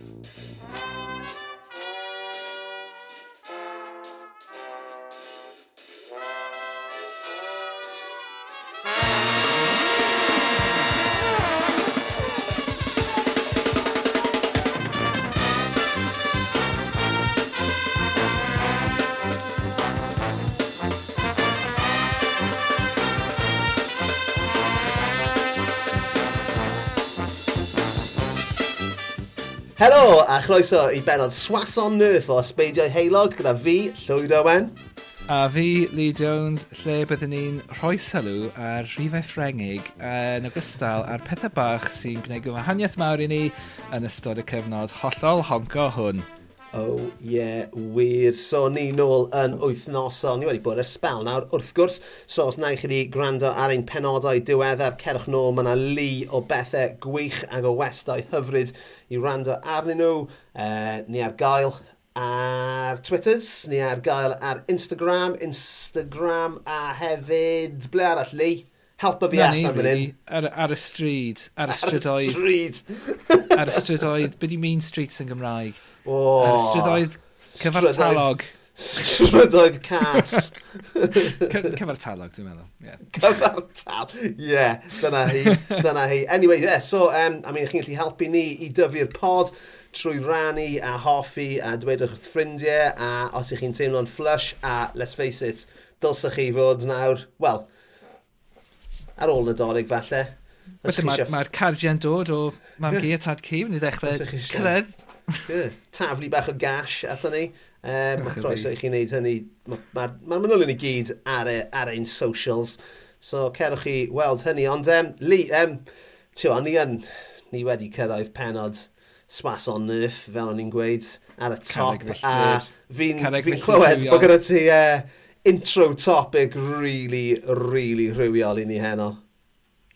Música Helo, a chroeso i benod swason nerth o Sbeidiau Heilog gyda fi, Llywyd Owen. A fi, Lee Jones, lle byddwn ni'n rhoi sylw ar rhifau ffrengig yn ogystal ar pethau bach sy'n gwneud gwahaniaeth mawr i ni yn ystod y cyfnod hollol honco hwn. Oh, yeah, wir. So, ni nôl yn wythnosol. Ni wedi bod ar spel nawr, wrth gwrs. So, os na i chi wedi gwrando ar ein penodau diweddar, cerwch nôl. Mae yna lu o bethau gwych ac o westau hyfryd i wrando arnyn nhw. Uh, ni ar gael ar Twitters, ni ar gael ar Instagram, Instagram a hefyd... Ble arall, Lee? Helpa fi allan fan hyn. Ar, ar y stryd, ar y strydoedd. Ar y stryd ar y strydoedd, beth i mean streets yn Gymraeg? Oh, ar y strydoedd cyfartalog. Strydoedd cas. cyfartalog, dwi'n meddwl. Yeah. Cyfartal, ie, yeah, dyna hi, dyna hi. Anyway, yeah, so, um, I mean, chi'n gallu helpu ni i dyfu'r pod trwy rannu a hoffi a dweud eich ffrindiau a os ych chi'n teimlo'n flush a let's face it, dylsach chi fod nawr, wel, ar ôl nadolig falle, Felly mae'r ma, ma cardiau'n dod o mam yeah. gi a tad ci, mynd i ddechrau cyrraedd. yeah. Taflu bach o gash ato ni. Um, Mae'n croeso i chi wneud hynny. Mae'r ma, ma, manylion i gyd ar, e, ar ein socials. So cerwch chi weld hynny. Ond, um, Lee, um, tiwa, ni, yn, ni wedi cyrraedd penod swas on nerf, fel o'n i'n gweud, ar y top. A fi'n fi clywed bod gyda ti uh, intro topic really, really rhywiol i ni heno.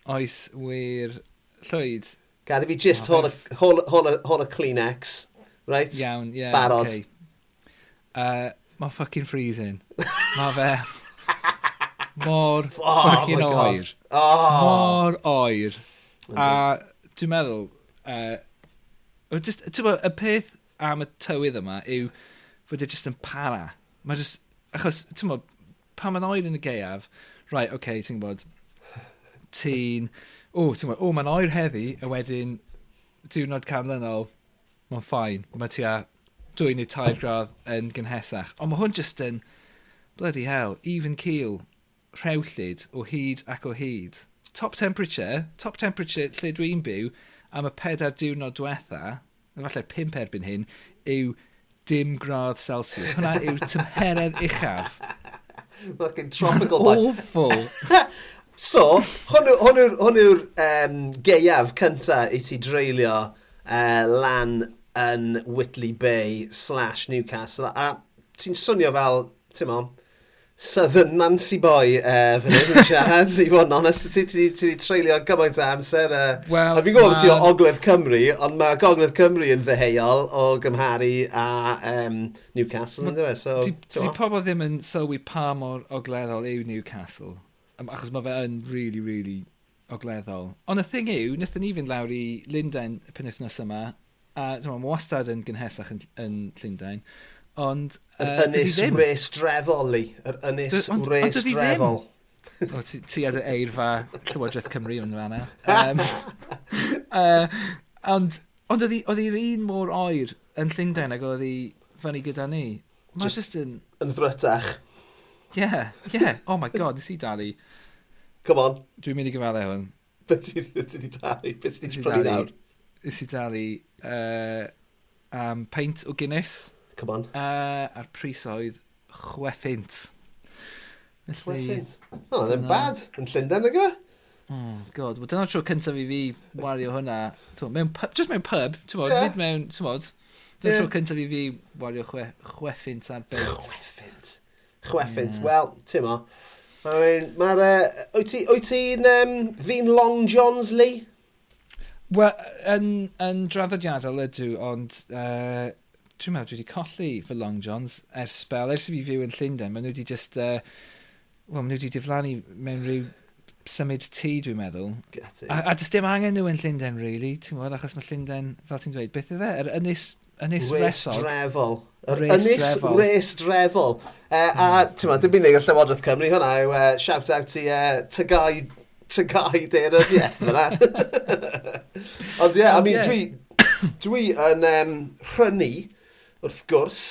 Oes wir llwyd. Gad i fi just oh, hol, hol, hol, y Kleenex. Right? Iawn, ie. Yeah, Barod. Okay. Uh, mae fucking freezing. mae fe mor oh, fucking oer. Oh. Mor oer. A dwi'n meddwl, uh, just, ti'n bod, y peth am y tywydd yma yw fod e just yn para. Mae just, achos, ti'n bod, pan mae'n oer yn y geiaf, right, okay, ti'n gwybod, ti'n... O, ti'n gwybod, o, mae'n oer heddi, a wedyn diwrnod canlynol, mae'n ffain. Mae ti a dwy neu tair gradd yn gynhesach. Ond mae hwn just yn, bloody hell, even keel, rhewllyd o hyd ac o hyd. Top temperature, top temperature lle dwi'n byw, am y pedair diwrnod diwetha, falle pimp erbyn hyn, yw dim gradd Celsius. Hwna yw tymheredd uchaf. Fucking tropical. Awful. So, hwn yw'r hwn yw, hwn yw um, geiaf cynta i ti dreulio uh, lan yn Whitley Bay slash Newcastle. A ti'n swnio fel, ti'n mo, Southern Nancy Boy uh, fan hyn uh, siarad, i fod yn onest, ti wedi treulio gymaint o amser. Uh, well, a fi'n gwybod ma... ti o Ogledd Cymru, ond mae Gogledd Cymru yn ddeheuol o Gymharu a um, Newcastle, yn dweud. So, di, ti pobl ddim yn sylwi pa mor ogleddol yw Newcastle achos mae fe yn really, really ogleddol. Ond y thing yw, wnaethon ni fynd lawr i Lundain y penwthnos yma, a dyma, mae wastad yn gynhesach yn, yn Llundain, ond... Yr uh, ynys res drefol, Lee. Yr ynys res drefol. O, ti, ti ad y eirfa Llywodraeth Cymru yn fanna. Um, uh, ond ond oedd hi'r un mor oer yn Llundain ac oedd hi fannu gyda ni. Mae'n just, just yn... Yn ddrytach yeah, yeah. Oh my god, nes i dalu. Come on. Dwi'n mynd i gyfalau hwn. Beth ti'n ti dalu? Beth ti'n prynu nawr? Nes i dalu uh, um, paint o Guinness. Come on. Uh, a'r pris oedd chweffint. Chweffint? Oh, ddim bad. Yn Llundain, nag Oh, god. Wel, dyna'r tro cyntaf i fi wario hwnna. Mewn pub, just mewn pub, ti'n bod, yeah. nid mewn, ti'n bod. Dyna'r yeah. tro cyntaf i fi wario chwe, chweffint ar bent. Chweffint chweffint. Yeah. Wel, ti'n mo. Mae'r... Uh, wyt ti'n... Wyt ti'n... Um, fi'n Long Johns, Lee? Wel, yn, yn draddodiadol ydw, ond... Uh, Dwi'n meddwl dwi wedi colli fy Long Johns ers spel. Ers i fi fyw yn Llundain, maen nhw wedi just... Uh, Wel, maen nhw wedi diflannu mewn rhyw symud tŷ, dwi'n meddwl. A, a, a does dim angen nhw yn Llundain, really, ti'n meddwl, achos mae Llundain, fel ti'n dweud, beth yw e? Yr ynys Ynys Resog. Drefol. Ynys Res Drefol. Uh, a ti'n ma, dim byd y Llywodraeth Cymru hwnna yw uh, shout out i uh, eh, Tygau, Tygau Deirad Ieth fyna. Ond ie, yeah, I mean, dwi, dwi yn um, rhynnu wrth gwrs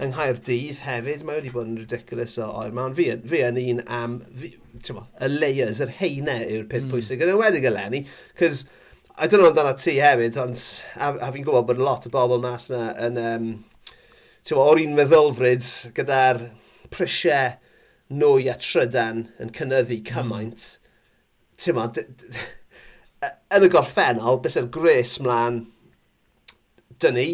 yng Nghaerdydd hefyd. Mae wedi bod yn ridiculous o oer Mae'n Fi, fi yn un am, fi, ma, y layers, yr heine yw'r peth mm. pwysig. Yn ywedig eleni, cos I don't know amdano ti hefyd, ond a, a fi'n gwybod bod lot o bobl mas na yn, um, ti'n o'r un meddylfryd gyda'r prisiau nwy a trydan yn cynnyddu hmm. cymaint. Mm. Ti'n yn y gorffennol, bys e'r gres mlaen dynnu,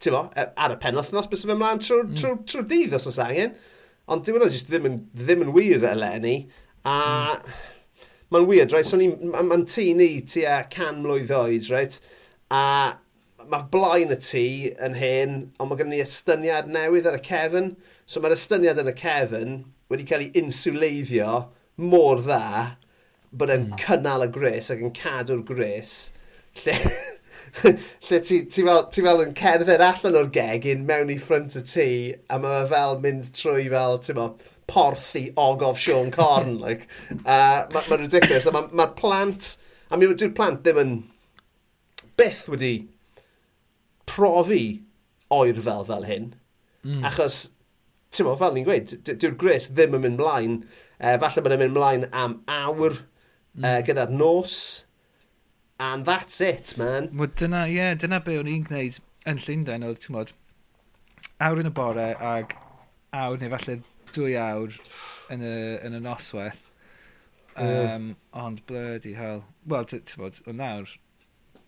ti'n mo, e- ar y penwthnos bys e'n mlaen trwy'r mm. trw, trw dydd os oes angen. Ond dim ond jyst ddim yn, ddim yn wir eleni. A mm mae'n weird, right? So, mae'n ma tŷ ni tu a can mlwydd oed, right? A mae blaen y tŷ yn hen, ond mae gen ni estyniad newydd ar y cefn. So mae'r estyniad yn y cefn wedi cael ei insuleiddio mor dda bod e'n mm. cynnal y gres ac yn cadw'r gres. Lle, lle ti, ti, fel, ti fel yn cerdded allan o'r gegin mewn i ffrant y tŷ a mae fel mynd trwy fel, ti'n mo, porth i ogof Sean Corn. like, uh, Mae'n ma ridiculous. Mae'r ma plant... A mi wedi'r plant ddim yn byth wedi profi oer fel fel hyn. Mm. Achos, ti'n fel ni'n gweud, dyw'r gres ddim yn mynd mlaen. Uh, falle mae'n mynd mlaen am awr mm. uh, gyda'r nos. And that's it, man. Wel, dyna, ie, yeah, dyna be o'n i'n gwneud yn Llundain oedd, ti'n modd, awr yn y bore ag awr neu falle dwy awr yn y, yn y noswaith. Um, mm. Ond bloody hell. Wel, ti'n bod, o nawr...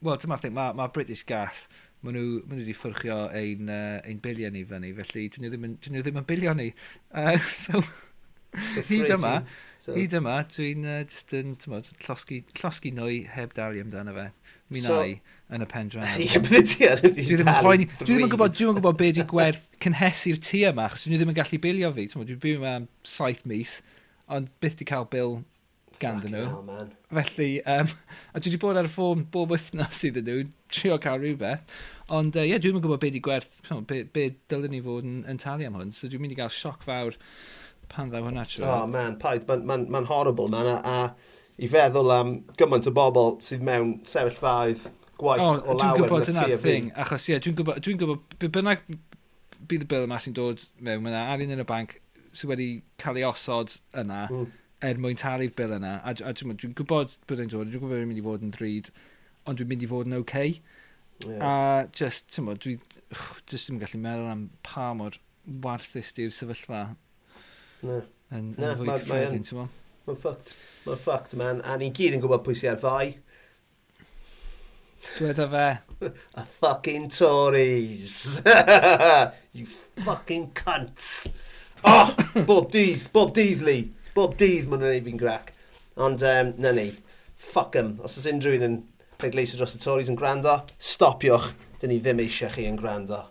Wel, dyma thing, mae ma British Gas, maen nhw, maen nhw wedi ffwrchio ein, uh, ein bilion i fyny, felly dyn nhw ddim yn, dyn nhw ddim yn bilion ni. Uh, so, so hyd yma, so. hyd yma, dwi'n uh, just yn, ti'n bod, llosgi, llosgi nwy heb dalu amdano fe. Mi so, i yn y pen draw. Ie, bydde ti ar ydi. Dwi ddim yn poeni. Dwi ddim yn gwybod, dwi ddim yn gwybod be di gwerth cynhesu'r tŷ yma, achos dwi ddim yn gallu bilio fi. Dwi'n byw yma am saith mis, ond byth di cael bil ganddyn nhw. Hell, man. Felly, um, a dwi wedi bod ar y ffôn bob wythnos iddyn nhw, trio cael rhywbeth. Ond ie, uh, yeah, dwi'n yn gwybod beth i gwerth, be, be dylen ni fod yn, yn talu am hwn. So dwi'n mynd i gael sioc fawr pan ddaw hwnna trwy. Oh man, paid, mae'n ma, ma, ma horrible man. A, a i feddwl am gymaint o bobl sydd mewn sefyllfaoedd gwaith oh, o lawer na ti a fi. Achos ie, yeah, dwi'n gwybod, dwi'n gwybod, be bynnag bydd y bil yma sy'n dod mewn, mae yna arian yn y banc sydd wedi cael ei osod yna mm. er mwyn talu'r bil yna. A, a dwi'n dwi gwybod bod e'n dod, dwi'n gwybod bod e'n mynd i fod yn ddrud, ond dwi'n mynd i fod yn oce. Okay. Yeah. A just, ti'n bod, dwi just ddim yn gallu meddwl am pa mor warthus di'r sefyllfa. Na. Yn, yn fwy cyffredin, ti'n bod. Mae'n ffact, mae'n ffact, man. A ni gyd yn gwybod pwy sy'n ar ddau. Dweda fe. A fucking Tories. you fucking cunts. Oh, bob dydd, bob dydd li. Bob dydd maen nhw'n ei fi'n grac. Ond, um, na ni. Fuck em. Os oes unrhyw un yn pleidleisio dros y Tories yn gwrando, stopiwch. Dyn ni ddim eisiau chi yn gwrando.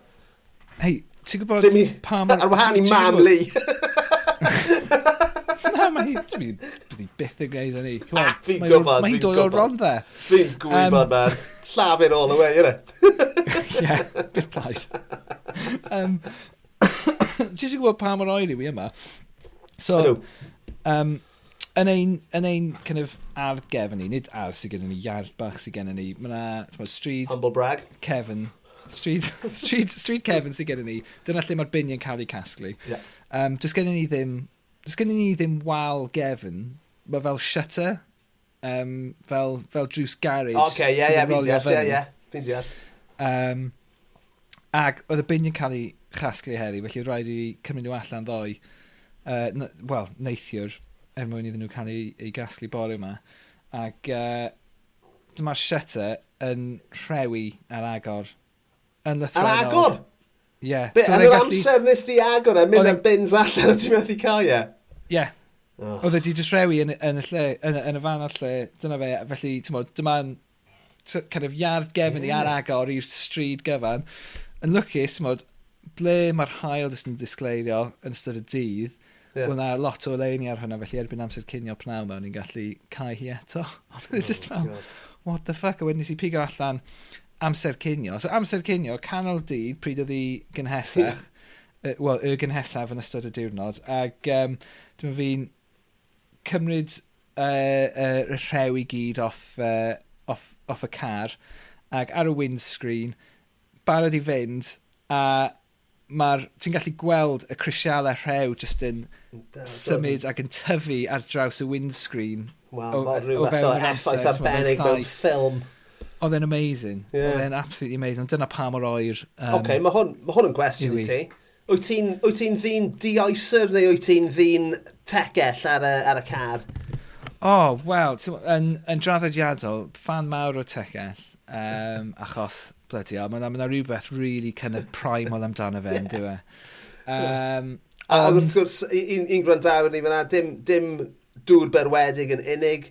Hei, ti'n gwybod Dim i... pa... Ar wahan i mam li. mae hi, byddi byth yn gwneud hynny. Ah, fi'n gwybod, Mae hi'n dod o dde. Fi'n gwybod, man. Llafur all the way, yna. Ie, bit plaid. Um, Ti'n gwybod pa mor oer i fi yma? So, um, yn ein, yn ein kind of ardd gefn ni, nid ardd sydd gennym ni, iard bach sydd gennym ni, mae yna street... Humble brag. Kevin. Street, street, street Kevin sydd gennym ni, dyna lle mae'r binion cael ei casglu. Yeah. Um, Does gennym ni ddim does gen i ni ddim wal gefn, mae fel shutter, um, fel, fel drws garage. Oce, okay, ie, ie, fi'n deall, ie, ie, fi'n deall. Um, ag oedd y binion cael ei chasglu heddi, felly rhaid i cymryd nhw allan ddoe, uh, wel, neithiwr, er mwyn iddyn nhw cael ei, ei gasglu bore yma. Ac uh, dyma'r shutter yn rhewi ar agor. Yn lythrenol. Ar agor? Ie. Yeah. Be, so yn yr gallu... amser nes di agor e, mynd ar bins allan o ti'n methu cael, ie? Ie. Yeah. Oh. Oedd e di distrewi yn, yn, y lle, yn, yn y fan o'r lle, dyna fe, felly, ti'n modd, dyma'n kind of yard gefn yeah. i ar agor i'r stryd gyfan. Yn lwcus, ti'n modd, ble mae'r hael jyst yn disgleirio yn ystod y dydd, yeah. Wel na, lot o leini ar hwnna, felly erbyn amser cinio pnaw mewn, ni'n gallu cael hi eto. Ond e oh, just fel, what the fuck, a wedyn nes i pigo allan amser cinio. So amser cinio, canol dydd, pryd oedd hi gynhesach, uh, wel, y gynhesaf yn ystod y diwrnod, ac um, dwi'n fi'n cymryd uh, uh, y rhew i gyd off, uh, off, off y car ac ar y windscreen barod i fynd a mae'r ti'n gallu gweld y crisialau rhew jyst yn symud ac yn tyfu ar draws y windscreen Wow, o, fel rhyw fath o effaith arbennig mewn ffilm. Oedd e'n amazing. Yeah. Oedd e'n absolutely amazing. Dyna pa mor oer... Um, okay, mae hwn, ma hwn yn gwestiwn i ti. Wyt ti'n ti ddyn dioeser neu wyt ti'n ddyn tegell ar y, ar y car? O, oh, wel, yn, yn draddodiadol, fan mawr o tegell, um, achos, blydi o, mae yna ma rhywbeth really kind of primal amdano fe, e? yeah. diwe. Um. A um, wrth gwrs, un, un gwrandawyr ni fyna, dim, dim dŵr berwedig yn unig,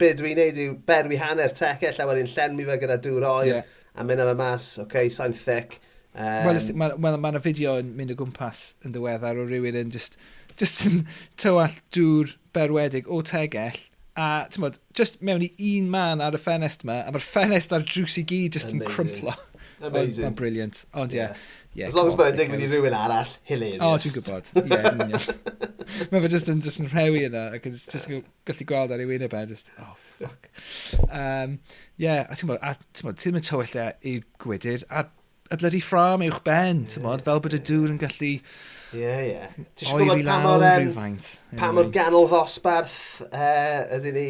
be dwi'n neud yw berwi hanner tegell a wedyn llenwi fe gyda dŵr oer, yeah. a mynd am y mas, oce, okay, sa'n thic Um, Wel, mae ma, ma fideo yn mynd o gwmpas yn ddiweddar o rywun yn just, just yn tywall dŵr berwedig o tegell a ti'n bod, just mewn i un man ar y ffenest yma a mae'r ffenest a'r drws i gyd just Amazing. yn crymplo. Amazing. Mae'n briliant. Ond ie. Yeah. Yeah, As long as mae'n digwydd i rhywun arall, hilarious. O, oh, dwi'n gwybod. Ie, yn union. Mae fe just yn, just yn rhewi yna, ac yn just yn gallu gweld ar ei wyneb e, just, oh, fuck. Um, yeah, a ti'n bod, a ti'n bod, ti'n mynd tywell e i'r gwydyd, a y bloody ffram uwch ben, yeah, bod, fel bod y dŵr yn gallu... Ie, yeah, ie. Yeah. Ti'n gwybod pa mor, um, pa mor ganol ddosbarth e, uh, ydyn ni...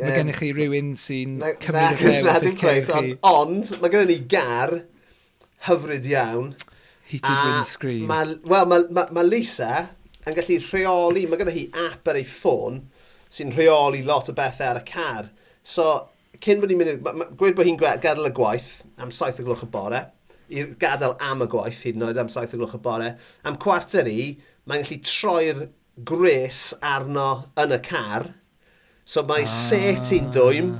Um, mae gennych chi rhywun sy'n cymryd y fewn. Na, dim cweith, ond, ond mae gennym ni gar hyfryd iawn. Heated windscreen. Wel, mae ma, ma Lisa yn gallu rheoli, mae gennych hi app ar ei ffôn sy'n rheoli lot o bethau ar y car. So, cyn bod ni'n mynd, gweud bod hi'n gadael y gwaith am 7 o gloch y bore, i'r gadael am y gwaith hyd yn oed am saith o gloch y bore. Am cwarter i, mae'n gallu troi'r gres arno yn y car. So mae ah. set i'n dwym,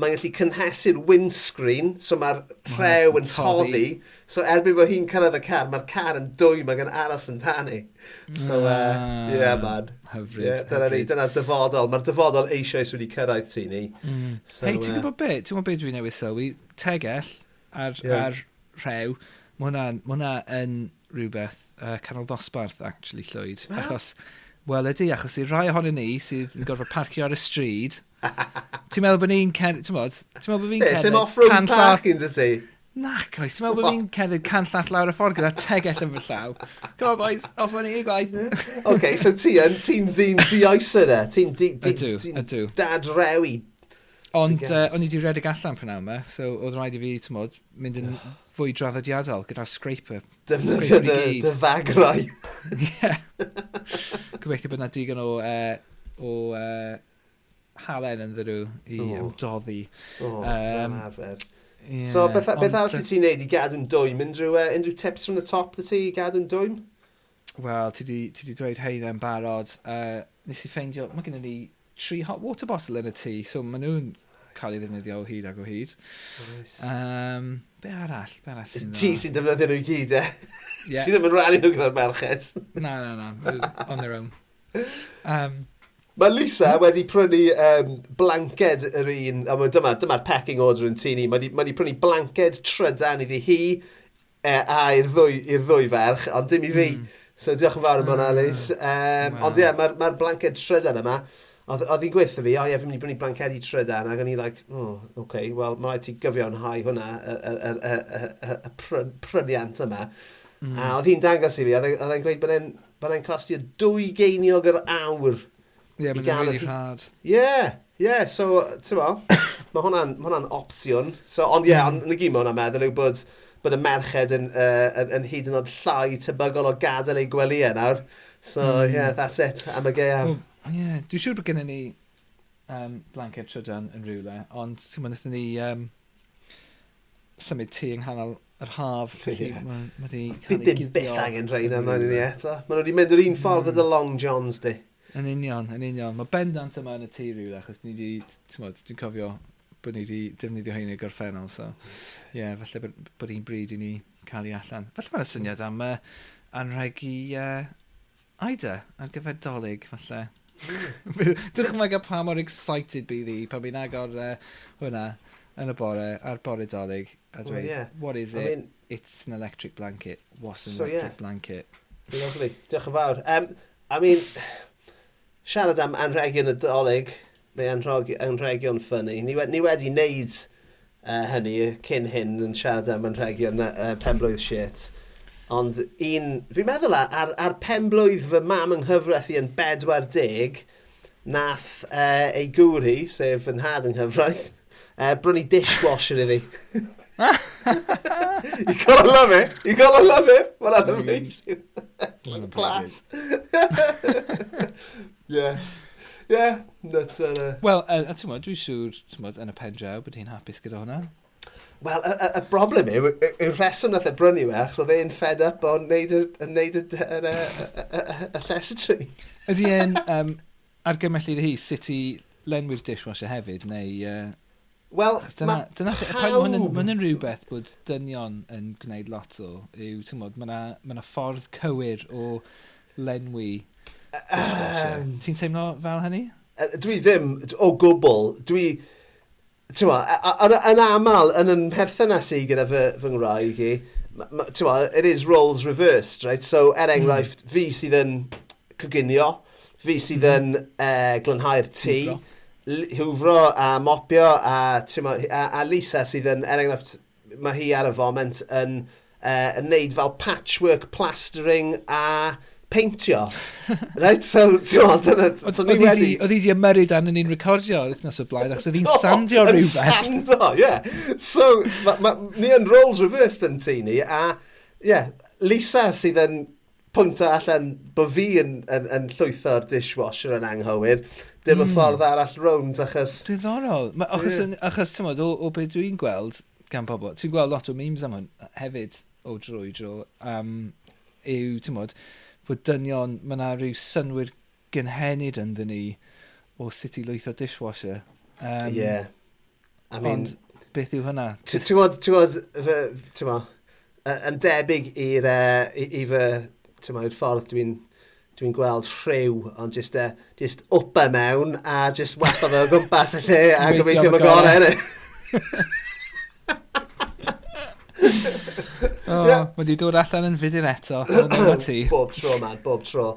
mae'n gallu cynhesu'r windscreen, so mae'r rhew yn toddi. So erbyn bod hi'n cyrraedd y car, mae'r car yn dwym ac yn aros yn tanu. So, ie, uh, yeah, man. Hyfryd. Yeah, dyna ni, dyna dyfodol. Mae'r dyfodol eisoes wedi cyrraedd ti ni. Mm. So, Hei, ti'n uh, gwybod beth? Ti'n gwybod beth dwi'n newid sylwi? Tegell ar, yeah. ar rhew, mae hwnna'n hwnna rhywbeth uh, canol dosbarth, actually, Llwyd. Well. Achos, wel ydy, achos i'r rhai ohonyn ni sydd yn gorfod parcio ar y stryd, ti'n meddwl bod ni'n cerdd, ti'n meddwl, ti'n meddwl bod fi'n cerdd... Sim off-road parking, dy ti? Nac, oes, ti'n meddwl bod fi'n cerdd can llall lawr y ffordd gyda tegell yn fy llaw. Come on, boys, off o'n i gwaith. OK, so ti yn, ti'n ddyn dioes yna, ti'n dad rewi. Ond uh, o'n i wedi redeg allan prynhawn me, so oedd rhaid i fi, ti'n mynd yn fwy draddodiadol gyda'r scraper. Defnyddio dy, dy fagrau. Ie. Gobeithio bod yna digon o, uh, o uh, halen yn ddyrw i o. ymdoddi. O, um, arfer. Yeah, so, beth, beth ond, arall ti'n neud i gadw'n dwym? Unrhyw, uh, unrhyw tips from the top dy ti i gadw'n dwym? Wel, ti di, ti di dweud hein yn barod. Uh, nes i ffeindio, mae gen i tri hot water bottle yn y tŷ, so maen nhw'n cael ei ddefnyddio o hyd ac o hyd. Nice. Um, Be arall? Be arall sy'n Ti sy'n defnyddio nhw i gyd, e? Yeah. Ti ddim yn rhannu nhw gyda'r merched. na, na, na. On their own. Um, Mae Lisa wedi prynu um, blanced yr un, a mae dyma, dyma'r pecking order yn tini, mae wedi ma prynu blanced trydan iddi hi e, a i'r ddwy, i'r ddwy ferch, ond dim i fi. Mm. So diolch yn fawr am hwnna, Lys. Um, wow. Ond ie, yeah, mae'r ma blanced trydan yma, Oedd hi'n gweithio fi, o ie, fi'n mynd i brynu blancedi trydan, ac o'n i like, oh, oce, okay, wel, mae rhaid ti gyfio'n hau hwnna, y pryniant yma. Mm. A oedd hi'n dangos i fi, oedd e, hi'n gweud bod e'n costio dwy geiniog yr awr. Ie, yeah, mae'n really hard. Ie, yeah, ie, yeah, so, ti'n mo, mae hwnna'n ma hwnna opsiwn. So, ond ie, yeah, ond yn y gym hwnna'n meddwl yw bod bod y merched yn, uh, yn, yn hyd yn oed llai tebygol o gadael ei gwely e nawr. So, mm. yeah, that's it, am y gaeaf. Well, yeah, dwi'n siŵr bod gennym ni um, blanced trydan yn rhywle, ond ti'n mynd ni um, symud tu yng nghanol yr haf. Yeah. Mae ma wedi cael ei gifio. Dim byth angen rhain yna ni eto. Mae wedi mynd yr un ffordd mm. y Long Johns di. Yn union, yn union. Mae bendant yma yn y tŷ rhywle, achos ni wedi, dwi'n cofio bod ni wedi defnyddio hyn i gorffennol. So, ie, yeah, falle bod un bryd i ni cael ei allan. Falle mae'n syniad am uh, anrheg i uh, Aida ar gyfer dolyg, falle. Dwi'n chymryd pa mor excited bydd i pan fi'n agor uh, hwnna yn y bore a'r bore dolyg a dweud, well, yeah. what is I it? Mean, It's an electric blanket. What's an so, electric yeah. blanket? Lovely. Diolch yn fawr. Um, I mean, siarad am anrhegion y dolyg neu anrhegion ffynnu, ni, ni wedi wneud uh, hynny cyn hyn yn siarad am anrhegion uh, penblwydd shit. Ond un, fi'n meddwl ar, ar pen blwydd fy mam yng nghyfraith i yn 40, nath uh, ei gŵr hi, sef yn had yng nghyfraith, eh, uh, brynu dishwasher iddi. you gotta love it. You gotta love it. Well, that's amazing. Class. yes. Yeah, that's... Uh... Wel, eh, a uh, ti'n mwyn, dwi'n siŵr, ti'n mwyn, yn y pen draw, bod hi'n hapus gyda hwnna. Wel, y, y, y broblem yw, y, y rheswm nath e brynu yw achos oedd e'n fed up o'n neud y, y, neud y, y, y, y, y y, tri. Ydy e'n um, argymell iddi hi sut i lenwi'r dishwasher hefyd, neu... Uh, Wel, dyna, dyna, pawb... Mae hwn rhywbeth bod dynion yn gwneud lot o, yw, ti'n modd, mae yna ma ffordd cywir o lenwi dishwasher. Um, Ti'n teimlo fel hynny? Dwi ddim, o gwbl, dwi... Tewa, yn aml, yn yn perthynas i gyda fy, fy ngwraig i, tewa, it is roles reversed, right? So, er hmm. enghraifft, mm. fi sydd yn coginio, fi sydd hmm. yn eh, uh, glynhau'r tŷ, hwfro a mopio, a, ma, a, a Lisa sydd yn, er enghraifft, mae hi ar y foment yn, uh, yn neud fel patchwork, plastering a peintio. Right, so, ti'n meddwl, dyna... Oedd e- i di ymyrryd dan yn un recordio ar wythnos o blaen, achos oedd hi'n sandio rhywbeth. Yn sando, ie. Yeah. So, ma, ma, ni yn roles reversed yn ti ni, a, ie, yeah, Lisa sydd yn pwyntio allan bod fi yn, yn, yn llwytho'r dishwasher yn anghywir, dim y mm. ffordd arall rownd achos... Diddorol. Ma, achos, yeah. achos ti'n modd, o, o beth dwi'n gweld gan pobl, ti'n gweld lot o memes am hwn hefyd o dro i dro, um, yw, ti'n modd, fod dynion, mae yna rhyw synwyr gynhenid ynddyn ni o sut i lwytho dishwasher. Um, yeah. I mean, ond beth yw hynna? Ti'n gwybod, ti'n gwybod, ti'n gwybod, yn debyg i'r, uh, i fy, ti'n gwybod, ffordd dwi'n dwi'n gweld rhyw, ond just, uh, just up upa mewn a just wapa fe o gwmpas y lle a gobeithio mae gorau. oh, yeah. Mae di dod allan yn fudyn eto. ti. bob tro, man, bob tro.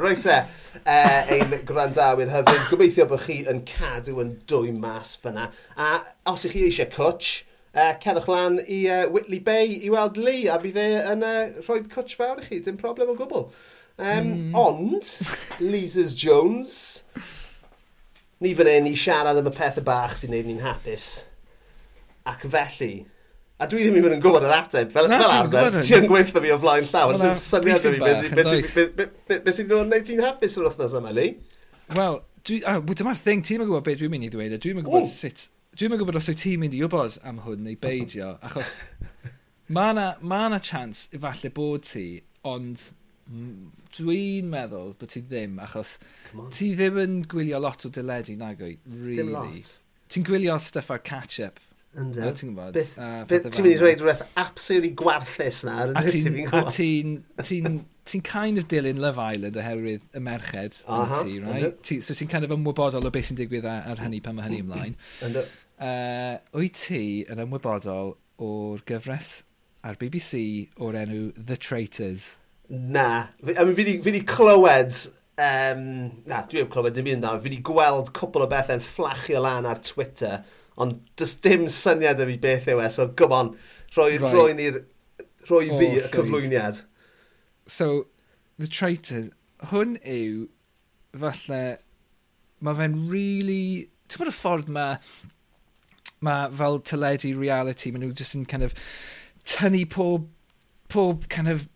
Rwy'n e, uh, ein grandawyr hyfryd. Gobeithio bod chi yn cadw yn dwy mas fyna. A os ych chi eisiau cwtch, uh, eh, cerwch lan i uh, Whitley Bay i weld Lee, a bydd e yn eh, uh, rhoi cwtch fawr i chi, dim problem o gwbl. Um, mm. Ond, Lisa's Jones, ni fan hyn i siarad am y pethau bach sy'n neud ni'n hapus. Ac felly, A dwi ddim even yn gwybod yr ateb. Fel, Na, fel arfer, ti yn gweithio fi o flaen llaw. ond Wel, syniad fi, beth sy'n gwneud ti'n hapus yr wythnos yma, Lee? Wel, dyma'r thing, ti'n gwybod beth dwi'n mynd i ddweud, a dwi'n gwybod sut... Dwi'n gwybod os wyt ti'n mynd i wybod am hwn neu beidio, achos mae yna ma na chance efallai bod ti, ond dwi'n meddwl bod ti ddim, achos ti ddim yn gwylio lot o dyledu, nag o'i, really. Lot. Ti'n gwylio stuff ar catch-up Ynddo. A ti'n gwybod? Ti'n mynd i rhaid rhywbeth absolutely gwarthus na. A e, ti'n ti'n ti'n kind of dilyn Love Island oherwydd y merched uh -huh, ti, right? Ti, so ti'n kind of ymwybodol o beth sy'n digwydd ar hynny pan mae hynny mm-hmm. ymlaen. Ynddo. Uh, wyt ti yn ymwybodol o'r gyfres ar BBC o'r enw The Traitors? Na. I mean, fi di clywed Um, na, dwi wedi clywed dim un nawr. Fi wedi gweld cwpl o bethau'n fflachio lan ar Twitter ond does dim syniad am fi beth yw e, so come on, rhoi, right. rhoi, ni, rhoi fi oh, y cyflwyniad. So, The Traitors, hwn yw, falle, mae fe'n really, ti'n bod y ffordd mae, mae fel teledu reality, maen nhw just yn kind of tynnu pob, pob kind of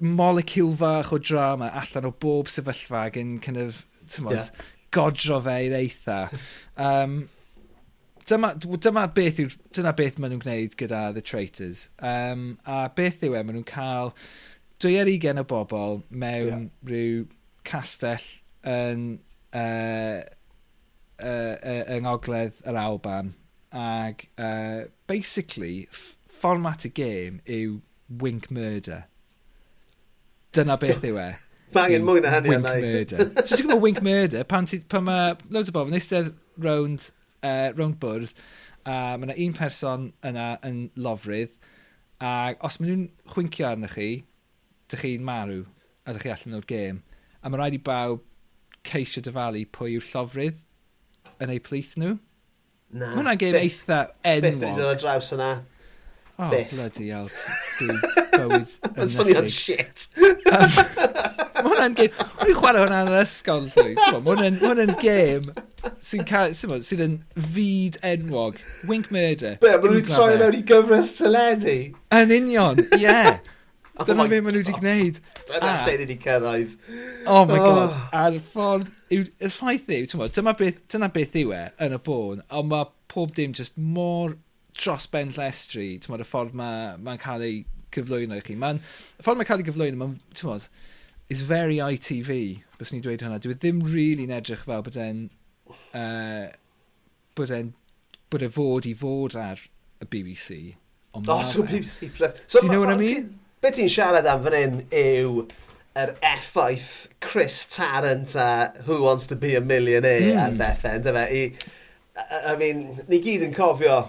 molecule fach o drama allan o bob sefyllfa ac yn kind of, ti'n bod, yeah. godro fe i'r eitha. Um, dyma, dyma beth yw, dyna beth maen nhw'n gwneud gyda The Traitors. Um, a beth yw e, maen nhw'n cael dwy ar ugen o bobl mewn yeah. rhyw castell yn, uh, uh, uh, yng ngogledd yr Alban. Ac uh, basically, fformat y gêm yw wink murder. Dyna beth yw e. Bangen mwy na hynny. Wink murder. so ti'n gwybod wink murder, pan, ti, pan mae loads o bobl yn eistedd rownd uh, rownd bwrdd, a mae yna un person yna yn lofrydd, a os maen nhw'n chwincio arnych chi, dych chi'n marw, a dych chi allan o'r gêm. A mae rhaid i bawb ceisio dyfalu pwy yw'r llofrydd yn eu plith nhw. Na. Mae hwnna'n gêm eitha enwog. Beth wedi dod ar draws yna? Oh, Beth. bloody hell. Dwi'n bywyd yn nesig. Mae'n swnio'n shit. Um, hwnna'n gêm... Rwy'n chwarae hwnna yn yr ysgol, llwy. Hwnna'n hwnna gêm sy'n sy sy yn fyd enwog. Wink Murder. Be, maen nhw'n troi mewn i gyfres teledu. Yn union, ie. Yeah. oh Dyna beth maen nhw wedi gwneud. Dyna ah. lle ni wedi cyrraedd. Oh my oh. god. A'r ffordd... Y ffaith yw, dyma beth, dyna beth yw e yn y bôn, ond mae pob dim just mor dros ben llestri, y ffordd mae'n ma, cael ei cyflwyno i chi. Y ffordd mae'n cael ei gyflwyno, mae'n, ti'n is very ITV, bys ni'n dweud hwnna. Dwi e ddim really yn edrych fel bod e'n... Uh, bod e'n... bod e fod i fod ar y BBC. Ond oh, so BBC Plus. So Do you know what I mean? Be ti'n siarad am fan hyn yw yr effaith Chris Tarrant a Who Wants to be a Millionaire mm. ar hmm. bethau, ynddo fe? I, I mean, ni gyd yn cofio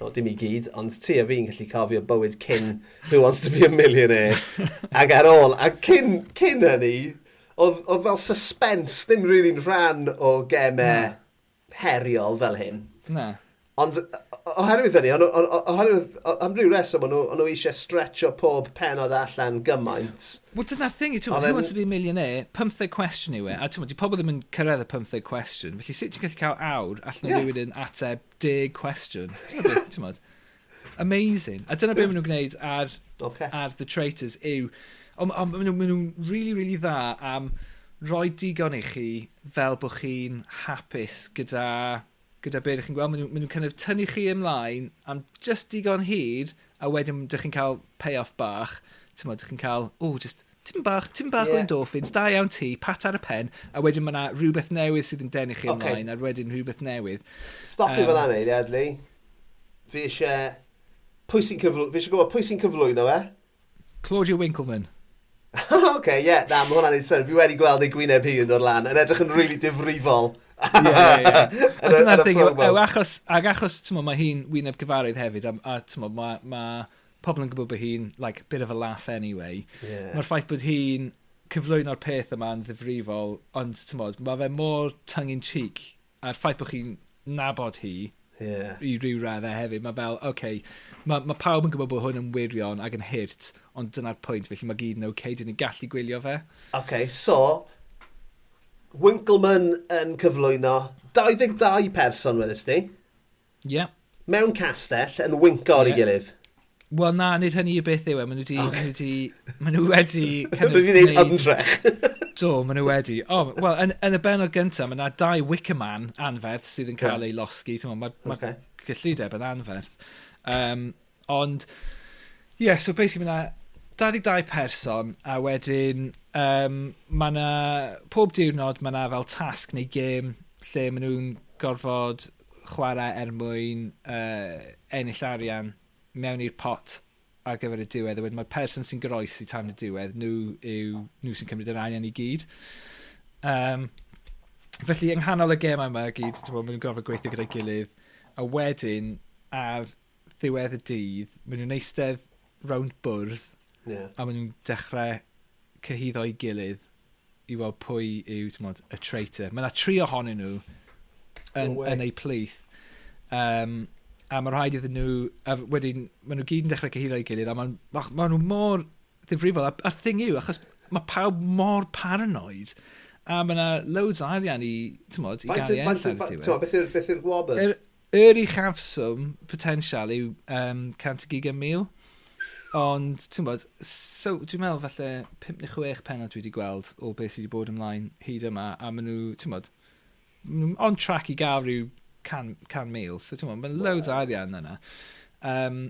no, dim i gyd, ond ti a fi'n gallu cofio bywyd cyn Who Wants to be a Millionaire ac ar ôl. A cyn, cyn hynny, oedd, oedd fel suspense ddim rili'n really rhan o gemau heriol fel hyn. Na. Ond oherwydd hynny, oherwydd am ryw reswm, o'n nhw eisiau stretcho pob penod e allan gymaint. Wel, dyna'r thing, ti'n meddwl, who wants to be a millionaire, 15 cwestiwn yw e, a ti'n meddwl, pobl ddim yn cyrraedd y 15 cwestiwn, felly sut ti'n gallu cael awr allan yeah. rhywun yn ateb 10 cwestiwn? Ti'n meddwl, amazing. A dyna beth maen nhw'n gwneud ar, okay. ar The Traitors yw, ond maen nhw'n really, really dda am roi digon i chi fel bod chi'n hapus gyda gyda beth ydych chi'n gweld. Maen nhw'n nhw kind of tynnu chi ymlaen am just digon hyd, a wedyn ydych chi'n cael payoff bach. Ti'n ydych chi'n cael, o, just tim bach, tim bach yeah. o endorphins, da iawn ti, pat ar y pen, a wedyn mae yna rhywbeth newydd sydd yn denu chi okay. ymlaen, a wedyn rhywbeth newydd. Stop um, i fan anodd, Edli. Fi eisiau... Pwy sy'n cyflwyno, fi eisiau gwybod pwy sy'n cyflwyno e? Claudia Winkleman. Oce, okay, ie, yeah, na, mae hwnna'n ei sy'n. Fi wedi gweld ei gwyneb hi yn dod lan, yn edrych yn rili really difrifol. Ie, ie, ie. A dyna'r thing, yw achos, ag achos, ti'n mae hi'n wyneb gyfarwydd hefyd, a, a ti'n mae ma pobl yn gwybod bod hi'n, like, bit of a laugh anyway. Yeah. Mae'r ffaith bod hi'n cyflwyno'r peth yma'n ddifrifol, ond, ti'n mae fe mor tongue-in-cheek, a'r ffaith bod chi'n nabod hi, yeah. i ryw raddau hefyd. Mae fel, oce, okay, mae ma pawb yn gwybod bod hwn yn wirion ac yn hirt, ond dyna'r pwynt, felly mae gyd yn oce, okay, dyn ni'n gallu gwylio fe. Ok, so, Winkleman yn cyflwyno 22 person wedys ni. Ie. Yeah. Mewn castell yn winco ar yeah. ei gilydd. Wel na, nid hynny y beth yw e. Maen nhw wedi... Okay. Maen nhw wedi... Maen nhw wedi... Maen nhw ymdrech. Do, maen nhw wedi. O, oh, wel, yn, yn, y benod gyntaf, mae yna dau Wickerman anferth sydd yn cael yeah. ei losgi. Mae'r ma, ma okay. cyllideb yn anferth. Um, ond, ie, yeah, so basically mae yna 22 person a wedyn um, mae yna pob diwrnod mae yna fel tasg neu gêm lle maen nhw'n gorfod chwarae er mwyn uh, ennill arian mewn i'r pot ar gyfer y diwedd, a wedyn mae'r person sy'n groes i tan y diwedd, nhw, yw, nhw sy'n cymryd yr angen i gyd. Um, felly, yng nghanol y gem yma gyd, dwi'n meddwl, maen nhw'n gorfod gweithio gyda'i gilydd, a wedyn, ar ddiwedd y dydd, maen nhw'n eistedd rownd bwrdd, yeah. a maen nhw'n dechrau cyhyddo i gilydd i weld pwy yw, ti'n y traitor. Mae yna tri ohonyn nhw yn, no way. yn eu plith. Um, a mae rhaid iddyn nhw, a wedyn, maen nhw gyd yn dechrau cyhyddo i gilydd, a maen ma, ma nhw mor ddifrifol. a, A'r thing yw, achos mae pawb mor paranoid, a mae yna loads o arian i, ti'n modd, i gael ei enlla'n diwedd. Beth yw'r gwobr? Yr, yr chafswm, potensial yw um, 120,000. Ond, ti'n bod, so, dwi'n meddwl falle 5 neu 6 penod dwi wedi gweld o beth sydd wedi bod ymlaen hyd yma, a maen nhw, ti'n bod, on track i gael rhyw can, mil. So, ti'n mae'n wow. loads o arian yna. Um,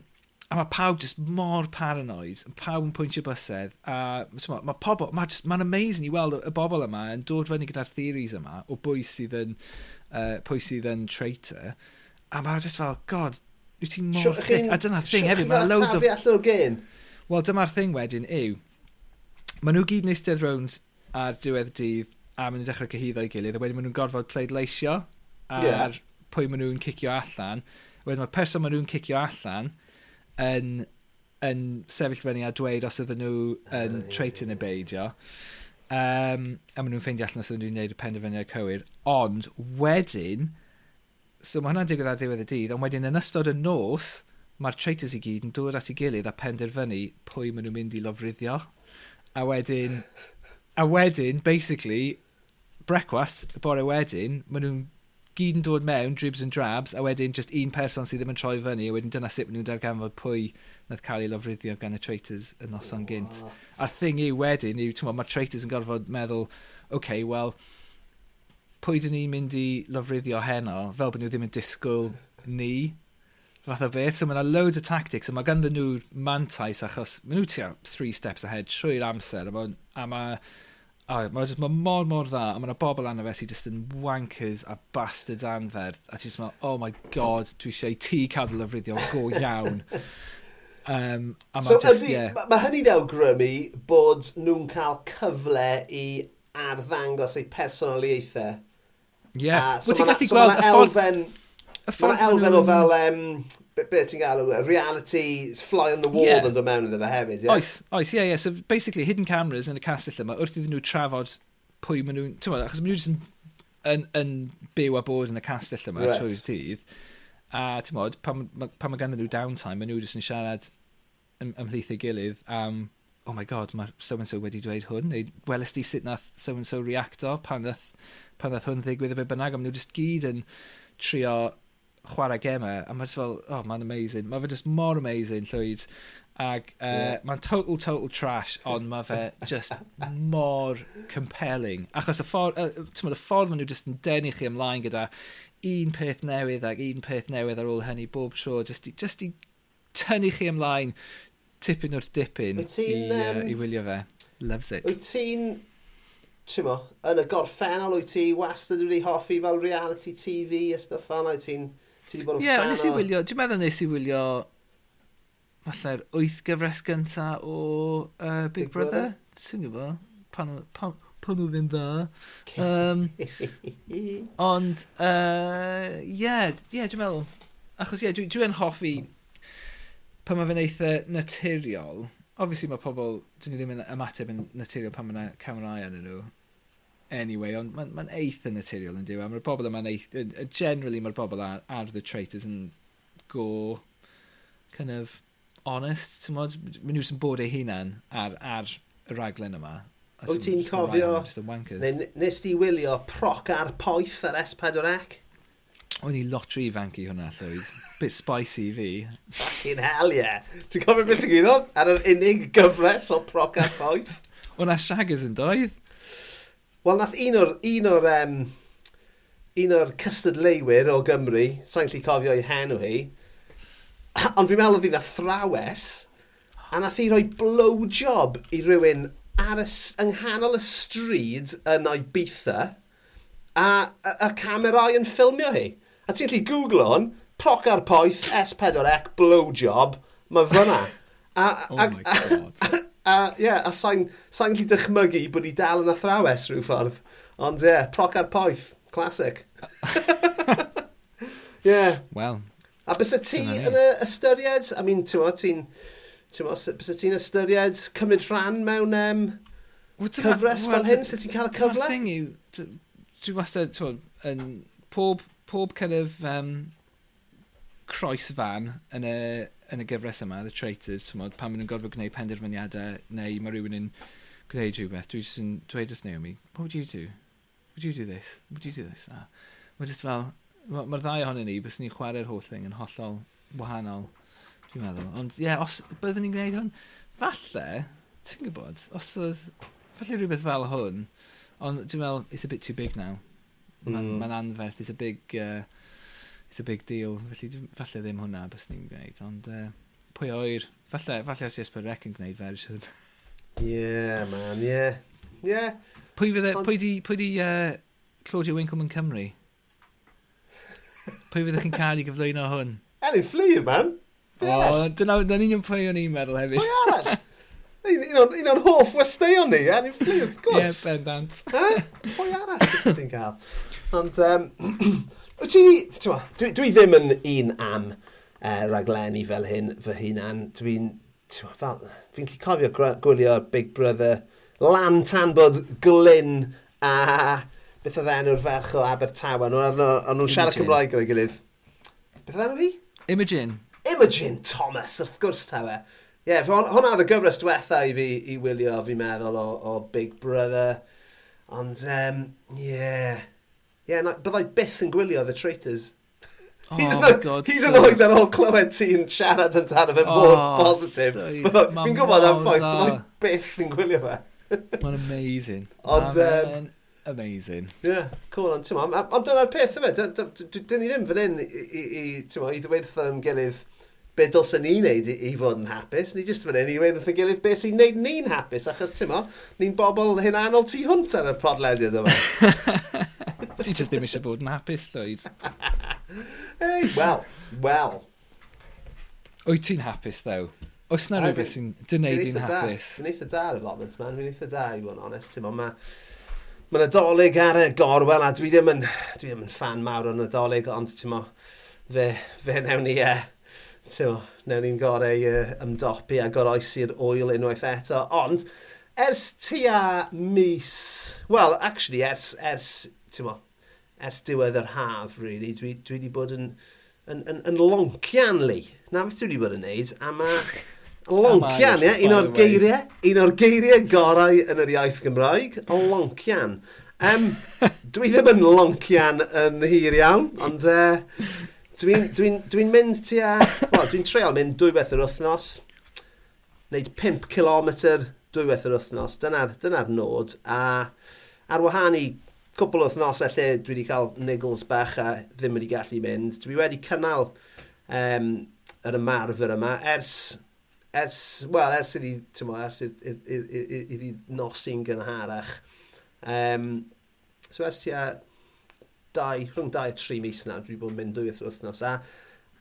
a mae pawb just mor paranoid, pawb yn pwyntio bysedd, a mae ma pobl, mae'n ma amazing i weld y bobl yma yn dod fyny gyda'r theories yma o bwy sydd yn, uh, pwy sydd yn traitor, a mae'n just fel, god, wyt ti'n mor sure, thick, a dyna'r thing sure, hefyd, mae'n loads o... allan o'r gêm? Wel, dyma'r thing wedyn yw, maen nhw gyd yn eistedd rownd ar diwedd dydd, a maen nhw'n dechrau cyhyddo i gilydd, a wedyn maen nhw'n gorfod pleidleisio ar yeah pwy maen nhw'n cicio allan. Wedyn mae'r person maen nhw'n cicio allan yn, yn sefyll fyny a dweud os ydyn nhw yn uh, treitin yeah, yeah. y beidio. Um, a maen nhw'n ffeindio allan os ydyn nhw'n gwneud y penderfyniad cywir. Ond wedyn, so mae hwnna'n digwydd ar ddiwedd y dydd, ond wedyn yn ystod y nos, mae'r traitors i gyd yn dod at ei gilydd a penderfynu pwy maen nhw'n mynd i lofruddio. A wedyn, a wedyn, basically, brecwast, y bore wedyn, maen nhw'n gyd yn dod mewn, dribs and drabs, a wedyn just un person sydd ddim yn troi fyny, a wedyn dyna sut maen nhw'n darganfod pwy nad cael ei lofruddio gan y traitors y noson gynt. A'r thing yw wedyn yw, ti'n mae'r traitors yn gorfod meddwl, OK, well, pwy dyn ni'n mynd i lofruddio heno, fel bod nhw ddim yn disgwyl ni, fath o beth. So mae yna loads o tactics, a mae ganddyn nhw mantais achos mae nhw tua three steps ahead trwy'r amser, a mae, a mae O, mae jyst ma mor mor dda, a mae yna bobl anna fe sydd jyst yn wankers a bastards anferth, a ti'n meddwl, oh my god, dwi eisiau ti cadw lyfryddio go iawn. um, a so just, ydy, yeah. mae ma hynny'n awgrymu bod nhw'n cael cyfle i arddangos eu personoliaethau. Ie, yeah. so ti'n gallu gweld y ffordd... Y ffordd elfen o fel um, be ti'n galw, e? reality, fly on the wall yeah. yn dod mewn iddo fe hefyd, ie? Yeah? Oes, oes, ie, yeah, ie. So basically, hidden cameras yn y castell yma, wrth iddyn nhw trafod pwy maen nhw'n... Ti'n achos maen nhw jyst yn, yn, yn byw a bod yn y castell yma right. trwy'r dydd. A ti'n modd, pan, pan mae ganddyn nhw downtime, maen nhw jyst yn siarad ym, ymhlith ei gilydd am... Oh my god, mae so-and-so wedi dweud hwn, neu welys di sut nath so-and-so reacto pan nath, pan nath hwn ddigwydd y be bynnag, a maen nhw jyst gyd yn trio chwarae gemau, a mae'n fel, oh, mae'n amazing. Mae fe just mor amazing, llwyd. Ac uh, yeah. mae'n total, total trash, ond mae fe just mor compelling. Achos y ffordd, uh, y ffordd maen nhw just yn denu chi ymlaen gyda un peth newydd ac un peth newydd ar ôl hynny bob tro, just i, just i tynnu chi ymlaen tipyn wrth dipyn i, um, uh, i wylio fe. Loves it. Wyt ti'n ti'n mo, yn y gorffennol wyt ti wastad wedi hoffi fel reality TV a stuff fan, wyt ti'n Ti wedi bod yn yeah, fan nes i wylio, dwi'n meddwl nes i wylio falle'r wyth gyfres gynta o uh, Big, Big Brother. Brother. Swn gwybod, pan, pan, pan oedd yn dda. Um, ond, ie, uh, yeah, yeah, dwi'n meddwl, achos ie, yeah, dwi'n dwi, dwi hoffi pan mae fe'n eitha naturiol. Obviously mae pobl, dyn ni ddim yn ymateb yn naturiol pan mae yna camerau yn nhw anyway, ond mae'n ma, n, ma n eitha naturiol yn diw, e? a mae'r bobl yma'n eitha, generally mae'r bobl ar, ar The Traitors yn go, kind of, honest, ti'n modd? Mae nhw sy'n bod eu hunan ar, ar y raglen yma. Wyt ti'n cofio, neu nes ti wylio proc ar poeth ar S4C? O'n i lotri ifanc i hwnna, llwyd. Bit spicy i fi. Fucking hell, yeah. Ti'n cofio beth yn gyddoedd? Ar yr unig gyfres o proc ar poeth? O'na shaggers yn doedd? Wel, nath un o'r, un o'r, um, un o'r cystadleuwyr o Gymru, sa'n gallu cofio ei henw hi, ond fi'n meddwl oedd hi'n athrawes, a nath hi roi blowjob i rywun ar y, yng nghanol y stryd yn Ibiza, a y camerau yn ffilmio hi. A ti'n gallu googlo hwn, proc ar poeth, S4C, blowjob, mae fyna. A, oh a, my god. A, A, yeah, a sa'n sa gallu dychmygu bod i dal yn athrawes rhyw ffordd. Ond ie, yeah, proc ar poeth. Classic. yeah. Wel. A bys y ti yn y ystyried, I mean, ti'n ti'n bys ti'n ystyried cymryd rhan mewn um, cyfres fel hyn, sut ti'n cael y cyfle? Dyma'r yw, dwi wastad, ti'n yn pob, pob kind of um, croes fan yn y yn y gyfres yma, The Traitors, tymod, pan maen nhw'n gorfod gwneud penderfyniadau neu mae rhywun yn gwneud rhywbeth, dwi jyst yn dweud wrth Naomi, what would you do? Would you do this? Would you do this? Ah. Mae jyst fel, mae'r ma ddau ohonyn ni, bys ni'n chwarae'r holl thing yn hollol wahanol, dwi'n meddwl. Ond ie, yeah, os byddwn ni'n gwneud hwn, falle, ti'n gwybod, os oedd, falle rhywbeth fel hwn, ond dwi'n meddwl, it's a bit too big now. Mae'n mm. ma anferth, it's a big... Uh, it's a big deal. Felly, falle ddim hwnna bys ni'n gwneud, ond uh, pwy oer, falle, falle os Jesper Rec yn gwneud fersiwn. yeah, man, yeah. Yeah. Pwy, fydde, ond... pwy di, pwy di uh, Claudia Winkleman Cymru? Pwy fyddech chi'n cael i gyflwyno hwn? Elin Fflir, man! O, oh, dyna yn union pwy o'n i'n meddwl hefyd. Pwy arall? Un o'n hoff westeion ni, Elin Fflir, wrth gwrs. Ie, yeah, bendant. Pwy arall ti'n cael? Ond, um, Wyt ti, twa, dwi, dwi ddim yn un am uh, raglenni fel hyn fy hunan. Dwi'n, fi'n lli cofio gwylio Big Brother lan tan bod glyn a beth oedd enw'r ferch o Abertawe. O'n nhw'n siarad Cymraeg gyda'i gilydd. Beth oedd enw fi? Imogen. Imogen Thomas, wrth gwrs tawe. Ie, yeah, hwnna oedd y gyfres diwetha i fi i wylio, fi'n meddwl, o, o Big Brother. Ond, ie, um, yeah yeah, na, byddai byth yn gwylio The Traitors. Oh, hyd yn oed ar ôl clywed ti'n siarad yn tan fe mor oh, positif. Fi'n gwybod am ffaith, byddai byth yn gwylio fe. Mae'n amazing. Ond, um, amazing. Yeah, cool, ond ti'n ma, ond dyna'r peth yma, dyn ni ddim fan hyn i, i i, i ddweud yn gilydd be dylsyn ni wneud i, i fod yn hapus, ni jyst fan hyn i ddweud wrth yn gilydd beth sy'n wneud ni'n hapus, achos ti'n mo, ni'n bobl hyn anol tu hwnt ar y prodlediad yma. Ti just ddim eisiau bod yn hapus, Lloyd. Ei, wel, wel. Wyt ti'n hapus, ddew? Oes na rhywbeth sy'n dyneud i'n hapus? Dwi'n eitha da ar y foment, man. Dwi'n eitha da, i fod yn onest. Ti'n ma, mae'n adolyg ar y gorwel, a dwi ddim yn, dwi ddim yn fan mawr o'n adolyg, ond ti'n ma, fe, fe newn ni, uh, ti'n ma, newn ni'n gorau uh, ymdopi a goroesi'r oil unwaith eto. Ond, ers tua mis, well, actually, ers, ers, ti'n ma, ers diwedd yr haf, really. Dwi, dwi wedi bod yn, yn, yn, yn loncian, li. Na beth dwi wedi bod yn neud, a mae loncian, ie, un o'r geiriau, un o'r geiriau gorau yn yr iaith Gymraeg, loncian. Um, dwi ddim yn loncian yn hir iawn, ond uh, dwi'n dwi dwi, mynd tua, wel, dwi'n treol mynd dwy beth yr wythnos, wneud 5 km dwy beth yr wythnos, dyna'r dyna nod, a ar wahân i cwbl o thnosau lle dwi wedi cael niggles bach a ddim wedi gallu mynd. Dwi wedi cynnal um, yr ymarfer yma ers, ers, well, ers iddi, tymo, ers iddi nosi'n gynharach. Um, so ers tua dau, rhwng dau a tri mis nawr, dwi wedi bod yn mynd dwy wythnos. A,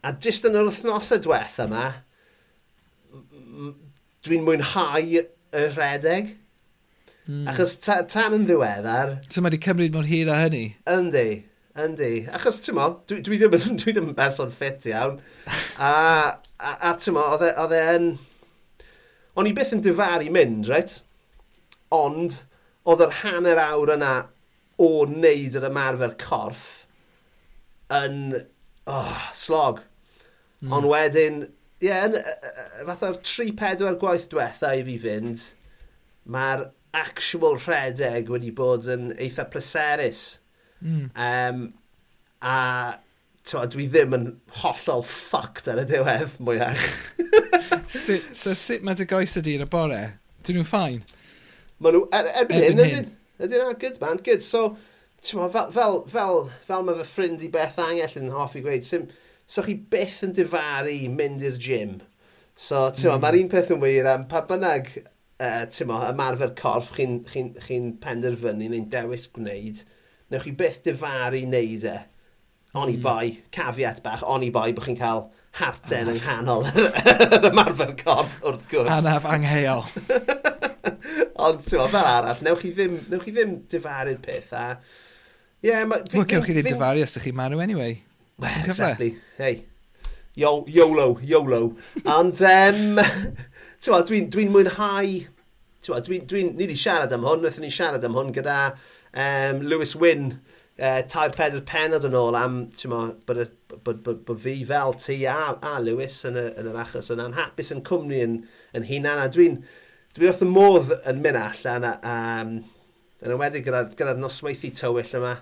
a jyst yn yr wythnosau diwetha yma, dwi'n mwynhau y rhedeg Mm. Achos ta, tan yn ddiweddar... So mae wedi cymryd mor hir â hynny? Yndi, yndi. Achos ti'n mo, dwi, dwi, ddim, dwi ddim yn berson ffit iawn. a, a, a ti'n mo, e, oedd e yn... O'n i byth yn difaru mynd, reit? Ond, oedd yr hanner awr yna o wneud yr ymarfer corff yn oh, slog. Mm. Ond wedyn, ie, yeah, fath o'r 3-4 gwaith diwetha i fi fynd, mae'r actual rhedeg wedi bod yn eitha pleserus. Mm. Um, a twa, dwi ddim yn hollol ffucked ar y diwedd mwyach. sut, so sut mae dy goes ydi yn y bore? Dyn nhw'n ffain? Mae nhw, er, erbyn, erbyn hyn, ydy'n ydy, good man, good. So, twa, fel, fel, fel, fel mae fy ffrind i Beth Angell yn hoffi gweud, sim, so chi byth yn difaru mynd i'r gym. So, ti'n mm. mae'r un peth yn wir am pa bynnag uh, tymo, ymarfer corff chi'n chi, chi, chi penderfynu neu'n dewis gwneud, newch chi byth difaru wneud e. Oni mm. bai, cafiat bach, oni bai bod chi'n cael harten ah. yng nghanol yr ymarfer corff wrth gwrs. Anaf angheuol. Ond, tymo, fel arall, newch chi ddim, newch chi ddim difaru'r peth a... Yeah, ma, Wel, cewch chi ddim difaru os ydych chi marw anyway. Well, exactly. Hey, Yo, YOLO, YOLO. Ond, um, Ti'n dwi'n dwi mwynhau... Ti'n dwi'n... Dwi, dwi ni wedi siarad am hwn, wnaethon ni siarad am hwn gyda um, Lewis Wynn, uh, tair pedr penod yn ôl am, ti'n mo, bod, bod, bod, bod fi fel ti a, a Lewis yn, y, yn yr achos yn hapus yn cwmni yn, yn hunan, a dwi'n dwi wrth y modd yn mynd allan, a, um, yn ymwedig gyda'r gyda nosweithi tywyll yma,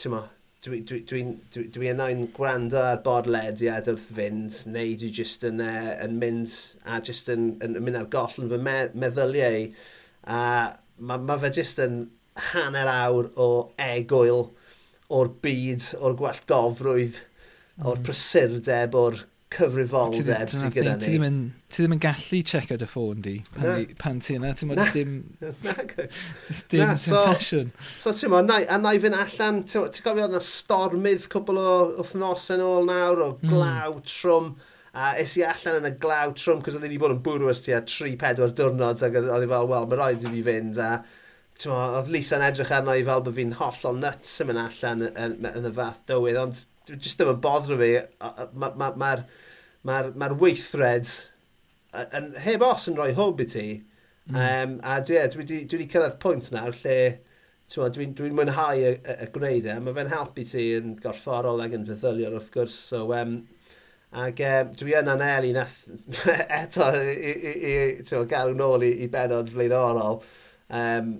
ti'n mo, dwi, dwi, dwi, dwi, dwi yna'n gwrando ar bodlediad wrth fynd, neu dwi jyst yn, uh, yn mynd a jyst yn, yn, yn mynd ar goll yn fy me, meddyliau. A mae ma fe jyst yn hanner awr o egwyl o'r byd, o'r gwallgofrwydd, mm. o'r prysurdeb, o'r cyfrifoldeb sydd gyda ni. Ti ddim, yn, ti ddim yn gallu checio dy ffôn di pan, na. di, pan ti yna. Ti'n modd dim... dim na, so, temptation. So ti'n modd, na, a na i fynd allan, ti'n gofio oedd yna stormydd cwbl o wythnos yn ôl nawr o hmm. glaw mm. trwm. A es i allan yn y glaw trwm, cos oedd wedi bod yn bwrw ys ti a 3-4 diwrnod, ac oedd i fel, wel, mae rhaid i fi fynd, a Mo, oedd Lisa'n edrych arno i fel bod fi'n hollol nuts yn mynd allan yn, yn, yn y fath dywydd, ond just ddim yn boddro fi. Mae'r ma, ma, ma mae'r ma weithred yn, heb os yn rhoi hwb i ti. Mm. Um, a dwi, dwi, dwi, dwi wedi cyrraedd pwynt nawr lle dwi'n dwi, dwi mwynhau y, y, y gwneud e. Mae fe'n helpu ti yn gorfforol ac yn feddyliol wrth gwrs. So, um, ac um, dwi yn anelu nath eto i, i, i, i gael nôl i, i benod flaenorol um,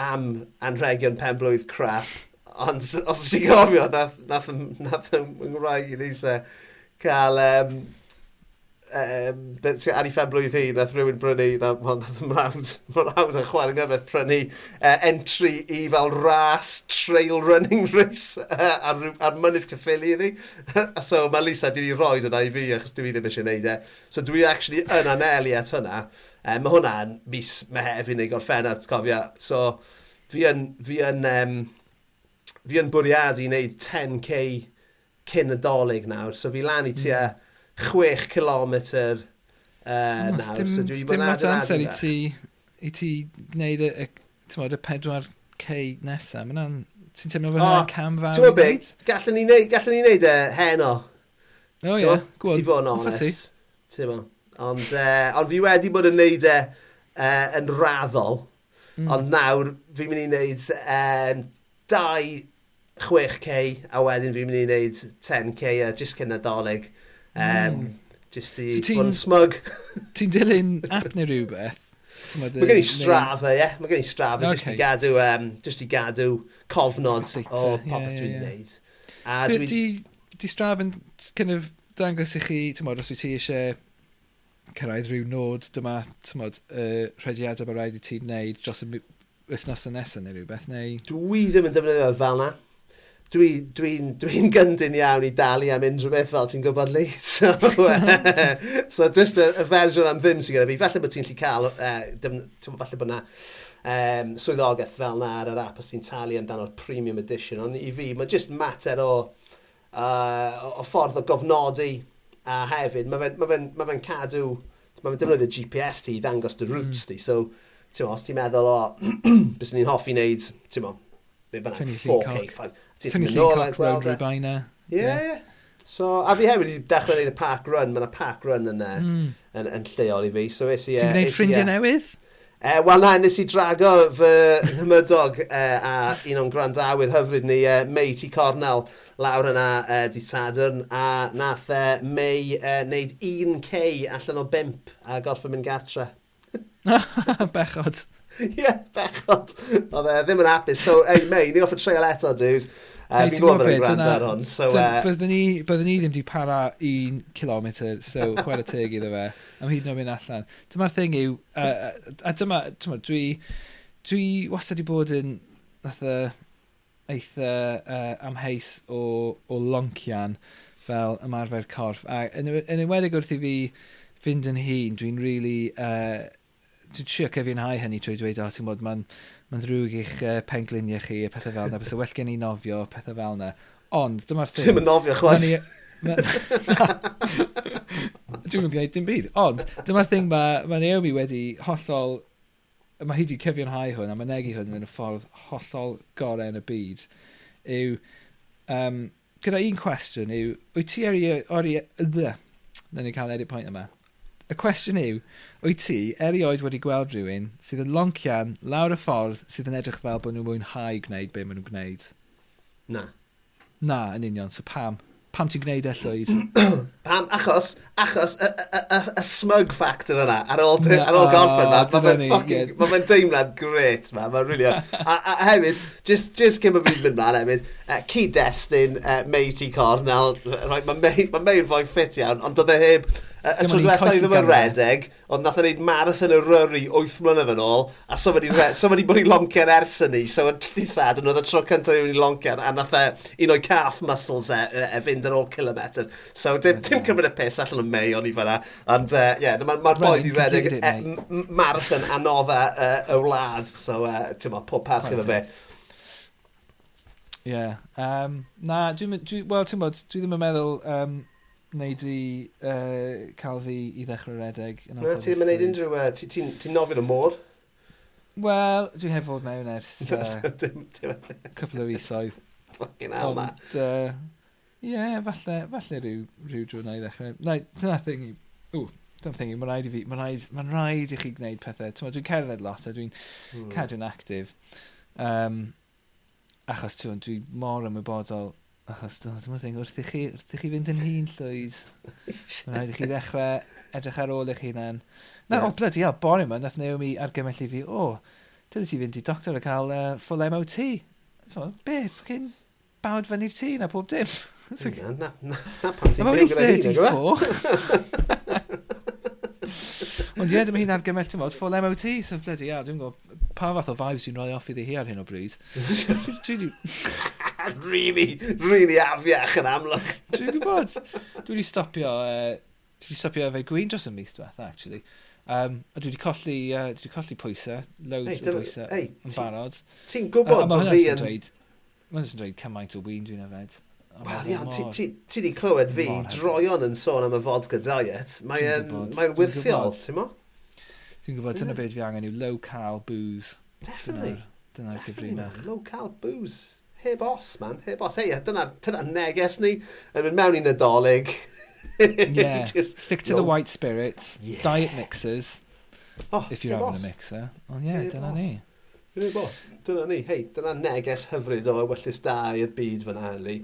am anrhegion penblwydd crap. Ond os ydych chi'n gofio, nath, nath, nath, nath yng Nghymraeg i Lisa cael... Um, um, ar ei phen blwydd hi, nath rhywun brynu, na, well, nath mrawns, mrawns yn chwarae gyfraith prynu uh, entry i fel ras trail running race uh, ar, ar mynydd cyffili iddi. so mae Lisa wedi rhoi yna i fi, achos dwi ddim eisiau gwneud e. So dwi actually yn anelu at hwnna. Um, mae hwnna'n mis mehefin i neu gorffen at cofio. So fi yn, fi yn, um, fi yn bwriadu i wneud 10k cyn y dolyg nawr, so fi lan i hmm. tua mm. 6 km uh, hmm, nawr. Dim, so dwi dim lot amser i ti, i ti gwneud y, y, y 4K nesaf. Mae'n Ti'n teimlo fod hynny'n cam fawr? Ti'n byd? Gallwn ni wneud, gallwn ni wneud e heno. O ie, gwrdd. I fod yn onest. Ond, uh, ond fi wedi bod yn wneud e uh, yn raddol. Mm. Ond nawr fi'n mynd i wneud um, dau 6k a wedyn fi'n mynd i wneud 10k a jyst cyn nadolig. Um, mm. Jyst i so bod yn smug. Ti'n dilyn app neu rhywbeth? Mae gen i strafa, ie. Yeah. Mae gen i strafa okay. just i gadw, um, just i gadw cofnod o popeth yeah, yeah, yeah. dwi'n neud. A di, strafa'n kind of dangos i chi, ti'n modd, os wyt ti eisiau cyrraedd rhyw nod dyma, ti'n modd, uh, rhediadau mae rhaid i ti wneud dros y wythnos y nesaf neu rhywbeth, neu... Dwi ddim yn defnyddio fel na dwi'n dwi dwi, dwi gyndyn iawn i dalu am unrhyw beth fel ti'n gwybod li. So, so just y, y fersiwn am ddim sy'n gyda fi. Falle bod ti'n lli cael, uh, e, dim, falle bod na um, swyddogaeth fel na ar yr app os ti'n talu amdano'r premium edition. Ond i fi, mae just mater o, uh, o ffordd o gofnodi a hefyd, mae fe'n ma fe, ma fe cadw, mae fe'n defnyddio GPS ti i ddangos dy routes mm. ti. So, ti'n os ti'n meddwl, o, bys ni'n hoffi wneud, ti'n mo, be bynnag, 4K, Tynnu llun cock road rhywbeth na. Ie, ie. So, a fi hefyd i dechrau gwneud y park run, mae yna park run yn, mm. yn, yn lleol i fi. So, es i... Ti'n gwneud ffrindiau newydd? Uh, Wel na, nes i drago fy nghymydog uh, a un o'n grandawyr hyfryd ni, uh, May T. Cornell, lawr yna uh, di Sadwrn, a nath uh, May uh, neud 1K allan o bimp a gorff yn mynd gartre. Bechod. Ie, bechod. Oedd e ddim yn apus. So, ei, mei, ni offer treol eto, duws. Uh, Fi'n gwybod bod yn gwrando ar hwn. So, uh... byddwn, ni, byddwn ni ddim wedi para un kilometr, so chwer y teg iddo fe, am hyd yn oed mynd allan. Dyma'r thing yw, uh, a dyma, dyma, dwi, dwi wastad wedi bod yn, fatha, eitha uh, amheus o, o loncian fel ymarfer corff. A yn, yn enwedig wrth i fi fynd yn hun, dwi'n really uh, dwi'n trio cyfiawnhau hynny trwy dweud, o, ti'n bod, mae'n ma ddrwg i'ch uh, pengluniau chi a pethau fel yna, bys well gen i nofio, pethau fel yna. Ond, dyma'r thing. Ti'n yn nofio, chwaith. Dwi'n mynd gwneud dim byd. Ond, dyma'r thing mae ma Naomi wedi hollol... Mae hi wedi cyfiawnhau hwn a mae negu hwn yn y ffordd hollol gorau yn y byd. Yw... Um, gyda un cwestiwn yw, wyt ti eri... eri, eri, eri, eri, eri, eri, eri, Y cwestiwn yw, wyt ti erioed wedi gweld rhywun sydd yn loncian lawr y ffordd sydd yn edrych fel bod nhw'n mwynhau gwneud be maen nhw'n gwneud? Na. Na, yn union. So pam? Pam ti'n gwneud e llwyd? pam? Achos, achos, y, y, y, y smug factor yna, ar ôl, no, ar ôl gorffen ma, mae'n fucking, yeah. mae'n deimlad gret ma, mae'n really a, a, hefyd, just, just cyn bod fi'n mynd ma'n hefyd, uh, cyd-destun uh, Meiti Cornel, right, mae'n Meiti'n ma fwy ffit iawn, ond doedd e heb, y tro diwethaf i ddim yn redeg, ond nath o'n neud marathon y ryri 8 mlynedd yn ôl, a so wedi, so wedi bod i loncer ers ni, so ti'n sad, yn oedd y tro cyntaf i wedi loncer, a nath e un o'i calf muscles e, e, e fynd ar ôl kilometr. So dim, yeah. dim cymryd y pus allan o mei o'n i fyna, ond ie, uh, yeah, mae'r ma boi wedi redeg e, marathon anodda uh, y wlad, so uh, ti'n ma, pob parch iddo fe. Ie. Yeah. Um, na, dwi, dwi, wel, ti'n bod, dwi ddim yn meddwl um, wneud i uh, cael fi i ddechrau redeg. Yn Na, ti ddim yn gwneud unrhyw... Uh, Ti'n ti, ti nofyn y môr? Wel, dwi heb fod mewn ers uh, cwpl o weithoedd. Fucking hell, na. Ie, falle, falle rhyw, rhyw drwy na i ddechrau. Na, dyna thing i... Ww, dyna thing i, mae'n rhaid i fi, mae'n rhaid, ma rhaid i chi gwneud pethau. Dwi'n cerdded lot a dwi'n mm. cadw'n actif. Um, achos ti'n dwi mor ymwybodol Achos do, dyma ddeng, wrth i chi, wrth i chi fynd yn hun llwyd, mae'n rhaid i chi ddechrau edrych ar ôl eich hunan. Na, yeah. o, oh, bloody hell, bore yma, nath Naomi argymell i fi, o, oh, ti fynd i doctor a cael uh, full MOT. Be, ffocin bawd fyny'r tŷ na pob dim. na, na, na, na pan ti'n byw gyda hi, Ond ie, dyma hi'n argymell ti'n fod, full MOT, so bloody hell, dwi'n gwybod pa fath o vibes dwi'n rhoi off iddi hi ar hyn o bryd. Dwi really, really afiach yn amlwg. Dwi'n gwybod. Dwi wedi stopio, uh, dwi wedi stopio efo'i gwyn dros y mis diwetha, actually. Um, a dwi wedi colli, uh, dwi wedi colli pwysau, loads hey, o pwysau hey, yn barod. Ti'n gwybod bod fi yn... Mae'n yn dweud cymaint o wyn dwi'n yfed. Wel iawn, ti wedi clywed fi droion yn sôn am y vodka diet. Mae'n mae wirthiol, ti'n mo? Ti'n gwybod, dyna beth fi angen yw low-cal booze. Definitely. Dyna'r gyfrinach. Low-cal booze heb os, man, heb os. Hei, dyna'r dyna neges ni yn mynd mewn i Nadolig. yeah, Just, stick to no. the white spirits, yeah. diet mixers, oh, if you're having os. a mixer. Ond yeah, heb dyna os. ni. Dyna bos, dyna ni. Hei, dyna neges hyfryd o wellus da i'r byd fyna, Eli.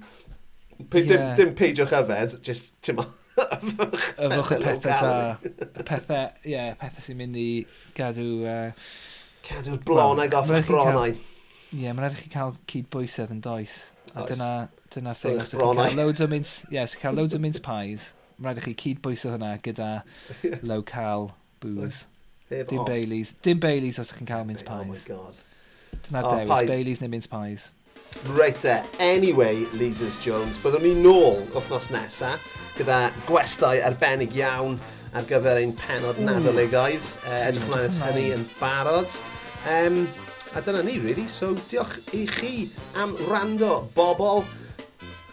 P yeah. dim, dim peidiwch yfed, just, ti'n ma, yfwch, yfwch y pethau da. Y pethau, ie, yeah, pethau sy'n mynd i gadw... Uh, Cadw'r blonau goff eich bronau. Ie, yeah, mae'n rhaid i chi cael cydbwysedd yn does. A oes. dyna, dyna'r thing. Os ydych chi'n cael loads o mince, Ie, os ydych chi'n cael loads o mince pies, mae'n rhaid i chi cydbwysedd hwnna gyda local booze. Heb Dim os. Baileys. Dim Baileys os ydych chi'n cael mince pies. Oh my god. Dyna'r oh, ah, dewis, Baileys neu mince pies. Reit e, uh, anyway, Leasers Jones, byddwn ni nôl wythnos nesa gyda gwestai arbennig iawn ar gyfer ein penod nadoligaidd. Uh, Edrych mlaen at hynny yn barod. Um, A dyna ni, really. So, diolch i chi am rando, bobl.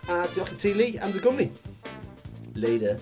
A diolch i ti, Lee, am dy gwmni. Later.